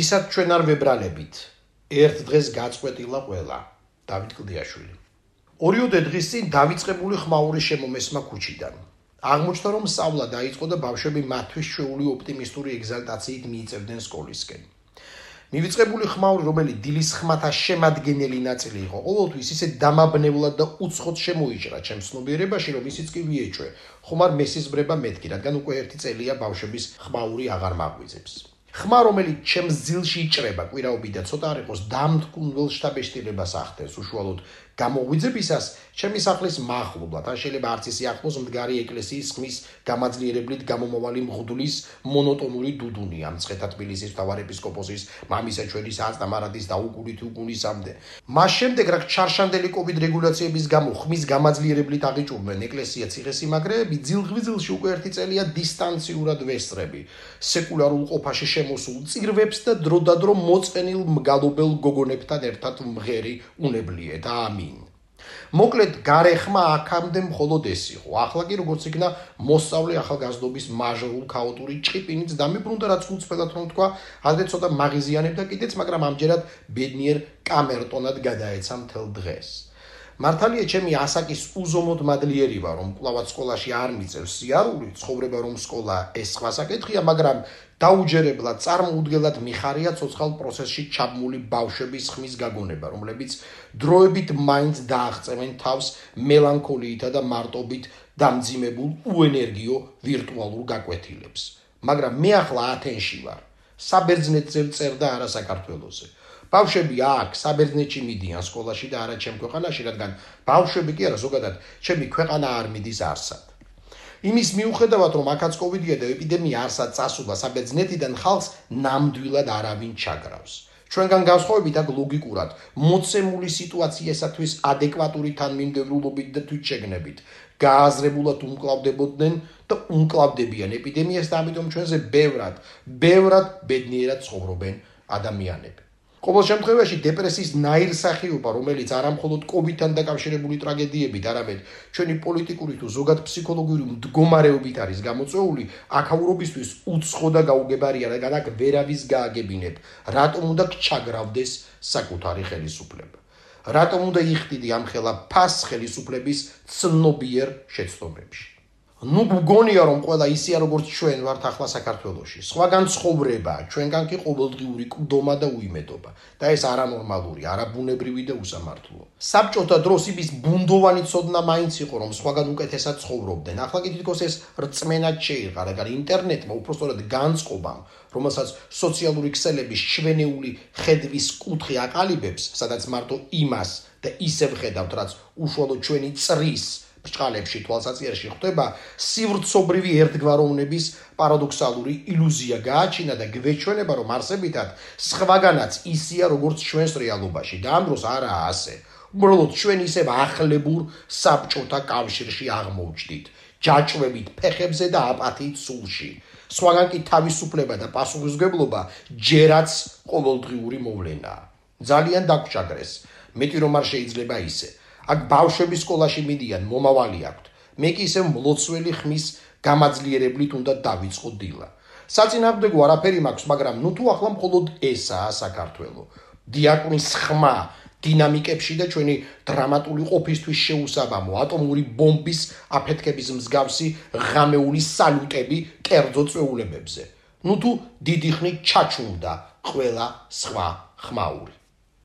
ვისაც ჩვენ არ ვებრალებით ერთ დღეს გაწყვეტილა ყველა დავით კლდიაშვილი. ორიოდე დღის წინ დავიწყებული ხმაური შემომესმა ქუჩიდან. აღმოჩნდა რომ სწავლა დაიწყო და ბავშვები მათთვის შეეული ოპტიმისტური ეგზალტაციით მიიწევდნენ სკოლისკენ. მივიწყებული ხმაური რომელი დილის ხმათა შემადგენელი ნაწილი იყო ყოველთვის ისე დამაბნეულად და უცხოდ შემოიჭრა ჩემს ცნობიერებაში რომ ისიც კი ვიეჭვე. ხომარ მესიზბრება მეთქი რადგან უკვე ერთი წელია ბავშვების ხმაური აღარ მაგვიძებს ხმა რომელიც ჩემს ძილში იჭრება კვირაობით და ცოტა არ იყოს დამთკუნდელ შტაბეშტილებას ახდენს უშუალოდ გამოგვიძებისას ჩემი სახლის მახლობლად. ან შეიძლება არც ისე ახლოს მდგარი ეკლესიის ხმის გამაძლიერებლით გამომავალი მღვდლის მონოტონური დუდუნი ამ ცხეთა თბილისის თავარეპისკოპოსის მამისა ჩვენის აწამარადის და უკულით უკულისამდე მას შემდეგ რა ჩარშანდელი კოვიდ რეგულაციების გამო ხმის გამაძლიერებლით აღიჭურნენ ეკლესია ციხესიმაგრეები ძილღვიძილში უკვე ერთი წელია დისტანციურად ვესწრები. სეკულარულ ყოფაში შემოსულ წირვებს და დროდადრო მოწყენილ მგალობელ გოგონებთან ერთად მღერი უნებლიეთ ამინ მოკლედ გარეხმა აქამდე მხოლოდ ეს იყო. ახლა კი როგორც იქნა მოსწავლე ახალგაზრდობის მაჟორულ ქაოტური ჭიპინიც დამიბრუნდა რაც უცხოელად რომ თქვა ადრე ცოტა მაღიზიანებდა კიდეც მაგრამ ამჯერად ბედნიერ კამერტონად გადაეცა მთელ დღეს მართალია ჩემი ასაკის უზომოდ მადლიერი ვარ რომ კლავაც სკოლაში არ მიწევს სიარული ცხოვრება რომ სკოლა ეს სხვა საკითხია მაგრამ დაუჯერებლად წარმოუდგენლად მიხარია ცოცხალ პროცესში ჩაბმული ბავშვების ხმის გაგონება რომლებიც დროებით მაინც დააღწევენ თავს მელანქოლიითა და მარტობით დამძიმებულ უენერგიო ვირტუალურ გაკვეთილებს. მაგრამ მე ახლა ათენში ვარ. საბერძნეთზე წერდა არა საქართველოსზე ბავშვები აქ საბერძნეთში მიდიან სკოლაში და არა ჩემ ქვეყანაში, რადგან ბავშვები კი არა ზოგადად ჩემი ქვეყანა არ მიდის არსად. იმის მიუხედავად რომ აქაც კოვიდია და ეპიდემია არსად წასულა საბერძნეთიდან ხალხს ნამდვილად არავინ ჩაგრავს. ჩვენგან განსხვავებით აქ ლოგიკურად მოცემული სიტუაციისათვის ადეკვატური თანმიმდევრულობით და თვითშეგნებით გააზრებულად უმკლავდებოდნენ და უმკლავდებიან ეპიდემიას და ამიტომ ჩვენზე ბევრად, ბევრად ბედნიერად ცხოვრობენ ადამიანები. ყოველ შემთხვევაში დეპრესიის ნაირსახეობა, რომელიც არამხოლოდ COVID-თან დაკავშირებული ტრაგედიებით, არამედ ჩვენი პოლიტიკური თუ ზოგად ფსიქოლოგიური მდგომარეობით არის გამოწვეული, აქაურობისთვის უცხო და გაუგებარია, რადგან აქ ვერავის გააგებინებ, რატომ უნდა ჩაგრავდეს საკუთარი ხელისუფლება. რატომ უნდა იხდიდი ამ ხელა ფას ხელისუფლების ცნობიერ შეცდომებში? ნუ გგონია რომ ყველა ისეა როგორც ჩვენ ვართ ახლა საქართველოში. სხვაგან ცხოვრება, ჩვენგან კი ყოველდღიური კდომა და უიმედობა. და ეს არანორმალური, არაბუნებრივი და უსამართლო. საბჭოთა დროს იმის ბუნდოვანი ცოდნა მაინც იყო, რომ სხვაგან უკეთესად ცხოვრობდნენ. ახლა კი თითქოს ეს რწმენად შეიღა, რადგან ინტერნეტმა უფრო სწორედ განწყობამ, რომელსაც სოციალური ქსელების ჩვენეული ხედვის კუთხე აყალიბებს, სადაც მარტო იმას და ისევ ხედავთ, რაც უშუალოდ ჩვენი წრის ბრჭყალებში თვალსაწიერში ხვდება სივრცობრივი ერთგვაროვნების პარადოქსალური ილუზია. გააჩინა და გვეჩვენება რომ არსებითად სხვაგანაც ისია როგორც ჩვენს რეალობაში. და ამ დროს არაა ასე. უბრალოდ ჩვენ ისევ ახლებურ საბჭოთა კავშირში აღმოჩნდით. ჯაჭვებით ფეხებზე და აპათიით სულში. სხვაგან კი თავისუფლება და პასუხისგებლობა ჯერაც ყოველდღიური მოვლენაა. ძალიან დაგჭაგრეს მეტი რომ არ შეიძლება ისე აქ ბავშვები სკოლაში მიდიან, მომავალი აქვთ. მე კი ისე მლოცველი ხმის გამაძლიერებლით უნდა დავიწყო დილა. საწინააღმდეგო არაფერი მაქვს, მაგრამ ნუ თუ ახლა მხოლოდ ესაა საქართველო. დიაკონის ხმა დინამიკებში და ჩვენი დრამატული ყოფისთვის შეუსაბამო ატომური ბომბის აფეთქების მსგავსი ღამეული სალუტები კერძო წვეულებებზე. ნუ თუ დიდი ხნით ჩაჩუნდა ყველა სხვა ხმაური